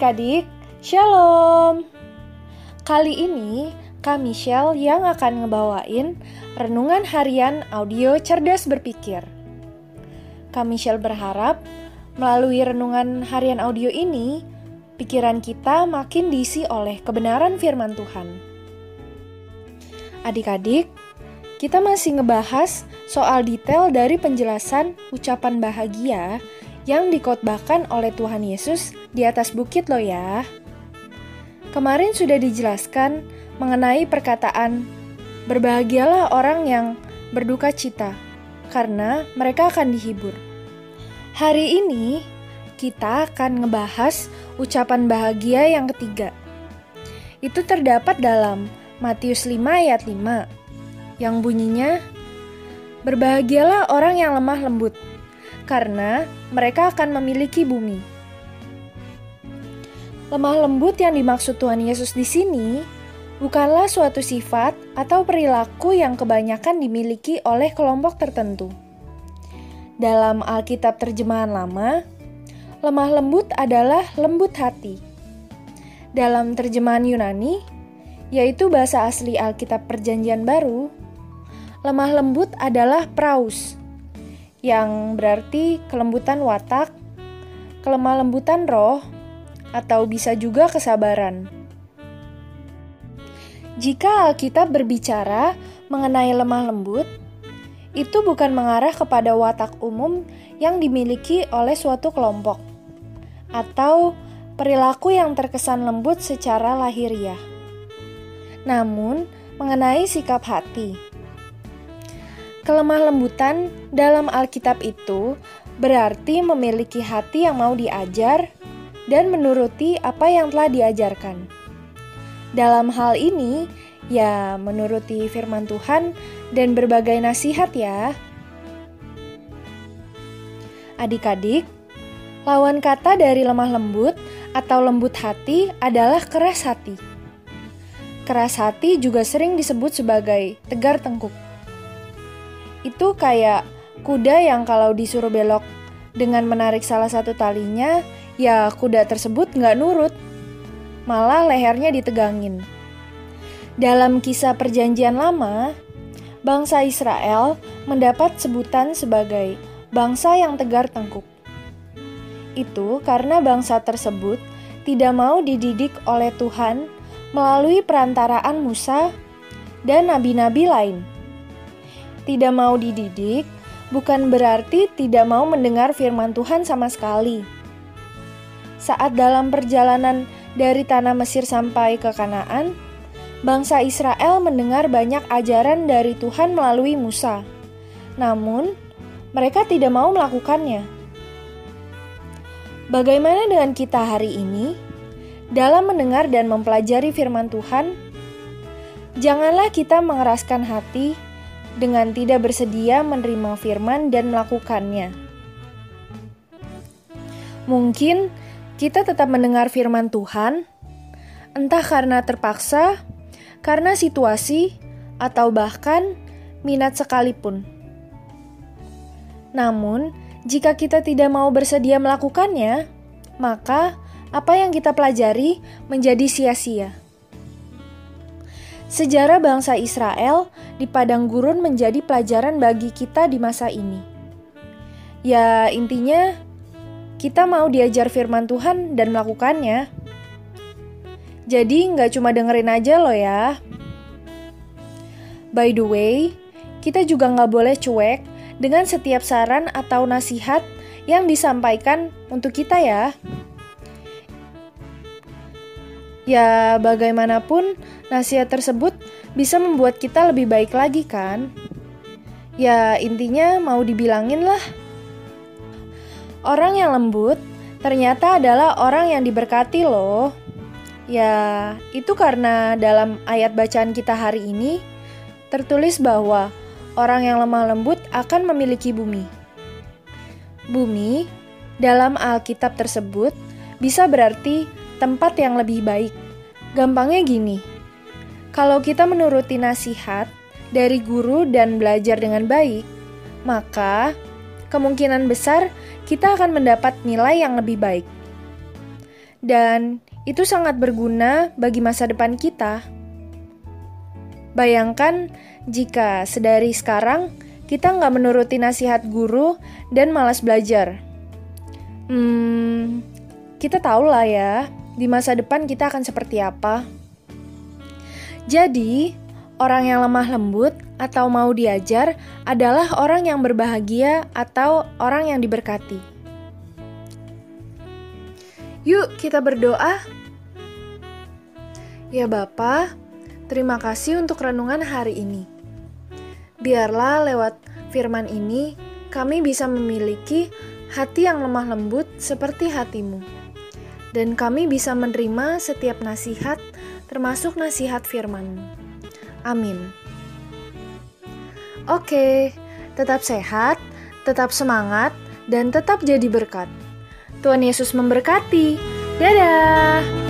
adik-adik, Shalom! Kali ini, Kak Michelle yang akan ngebawain Renungan Harian Audio Cerdas Berpikir. Kak Michelle berharap, melalui renungan harian audio ini, pikiran kita makin diisi oleh kebenaran firman Tuhan. Adik-adik, kita masih ngebahas soal detail dari penjelasan ucapan bahagia yang dikotbahkan oleh Tuhan Yesus di atas bukit loh ya. Kemarin sudah dijelaskan mengenai perkataan berbahagialah orang yang berduka cita karena mereka akan dihibur. Hari ini kita akan ngebahas ucapan bahagia yang ketiga. Itu terdapat dalam Matius 5 ayat 5 yang bunyinya Berbahagialah orang yang lemah lembut karena mereka akan memiliki bumi. Lemah lembut yang dimaksud Tuhan Yesus di sini bukanlah suatu sifat atau perilaku yang kebanyakan dimiliki oleh kelompok tertentu. Dalam Alkitab terjemahan lama, lemah lembut adalah lembut hati. Dalam terjemahan Yunani, yaitu bahasa asli Alkitab Perjanjian Baru, lemah lembut adalah praus, yang berarti kelembutan watak, kelemah lembutan roh, atau bisa juga kesabaran. Jika Alkitab berbicara mengenai lemah lembut, itu bukan mengarah kepada watak umum yang dimiliki oleh suatu kelompok, atau perilaku yang terkesan lembut secara lahiriah. Namun, mengenai sikap hati. Kelemah lembutan dalam Alkitab itu berarti memiliki hati yang mau diajar dan menuruti apa yang telah diajarkan. Dalam hal ini, ya menuruti firman Tuhan dan berbagai nasihat ya. Adik-adik, lawan kata dari lemah lembut atau lembut hati adalah keras hati. Keras hati juga sering disebut sebagai tegar tengkuk. Itu kayak kuda yang kalau disuruh belok dengan menarik salah satu talinya, ya kuda tersebut nggak nurut. Malah lehernya ditegangin. Dalam kisah perjanjian lama, bangsa Israel mendapat sebutan sebagai bangsa yang tegar tengkuk. Itu karena bangsa tersebut tidak mau dididik oleh Tuhan melalui perantaraan Musa dan nabi-nabi lain. Tidak mau dididik bukan berarti tidak mau mendengar firman Tuhan sama sekali saat dalam perjalanan dari tanah Mesir sampai ke Kanaan, bangsa Israel mendengar banyak ajaran dari Tuhan melalui Musa. Namun, mereka tidak mau melakukannya. Bagaimana dengan kita hari ini? Dalam mendengar dan mempelajari firman Tuhan, janganlah kita mengeraskan hati dengan tidak bersedia menerima firman dan melakukannya. Mungkin kita tetap mendengar firman Tuhan, entah karena terpaksa, karena situasi, atau bahkan minat sekalipun. Namun, jika kita tidak mau bersedia melakukannya, maka apa yang kita pelajari menjadi sia-sia. Sejarah bangsa Israel di padang gurun menjadi pelajaran bagi kita di masa ini. Ya, intinya kita mau diajar firman Tuhan dan melakukannya. Jadi nggak cuma dengerin aja loh ya. By the way, kita juga nggak boleh cuek dengan setiap saran atau nasihat yang disampaikan untuk kita ya. Ya, bagaimanapun nasihat tersebut bisa membuat kita lebih baik lagi kan? Ya, intinya mau dibilangin lah. Orang yang lembut ternyata adalah orang yang diberkati loh. Ya, itu karena dalam ayat bacaan kita hari ini tertulis bahwa orang yang lemah lembut akan memiliki bumi. Bumi dalam Alkitab tersebut bisa berarti tempat yang lebih baik. Gampangnya gini, kalau kita menuruti nasihat dari guru dan belajar dengan baik, maka kemungkinan besar kita akan mendapat nilai yang lebih baik. dan itu sangat berguna bagi masa depan kita. Bayangkan jika sedari sekarang kita nggak menuruti nasihat guru dan malas belajar. Hmm, kita tahu lah ya, di masa depan kita akan seperti apa. Jadi, orang yang lemah lembut atau mau diajar adalah orang yang berbahagia atau orang yang diberkati. Yuk, kita berdoa. Ya Bapa, terima kasih untuk renungan hari ini. Biarlah lewat firman ini kami bisa memiliki hati yang lemah lembut seperti hatimu. Dan kami bisa menerima setiap nasihat termasuk nasihat firman Amin. Oke, tetap sehat, tetap semangat, dan tetap jadi berkat. Tuhan Yesus memberkati. Dadah!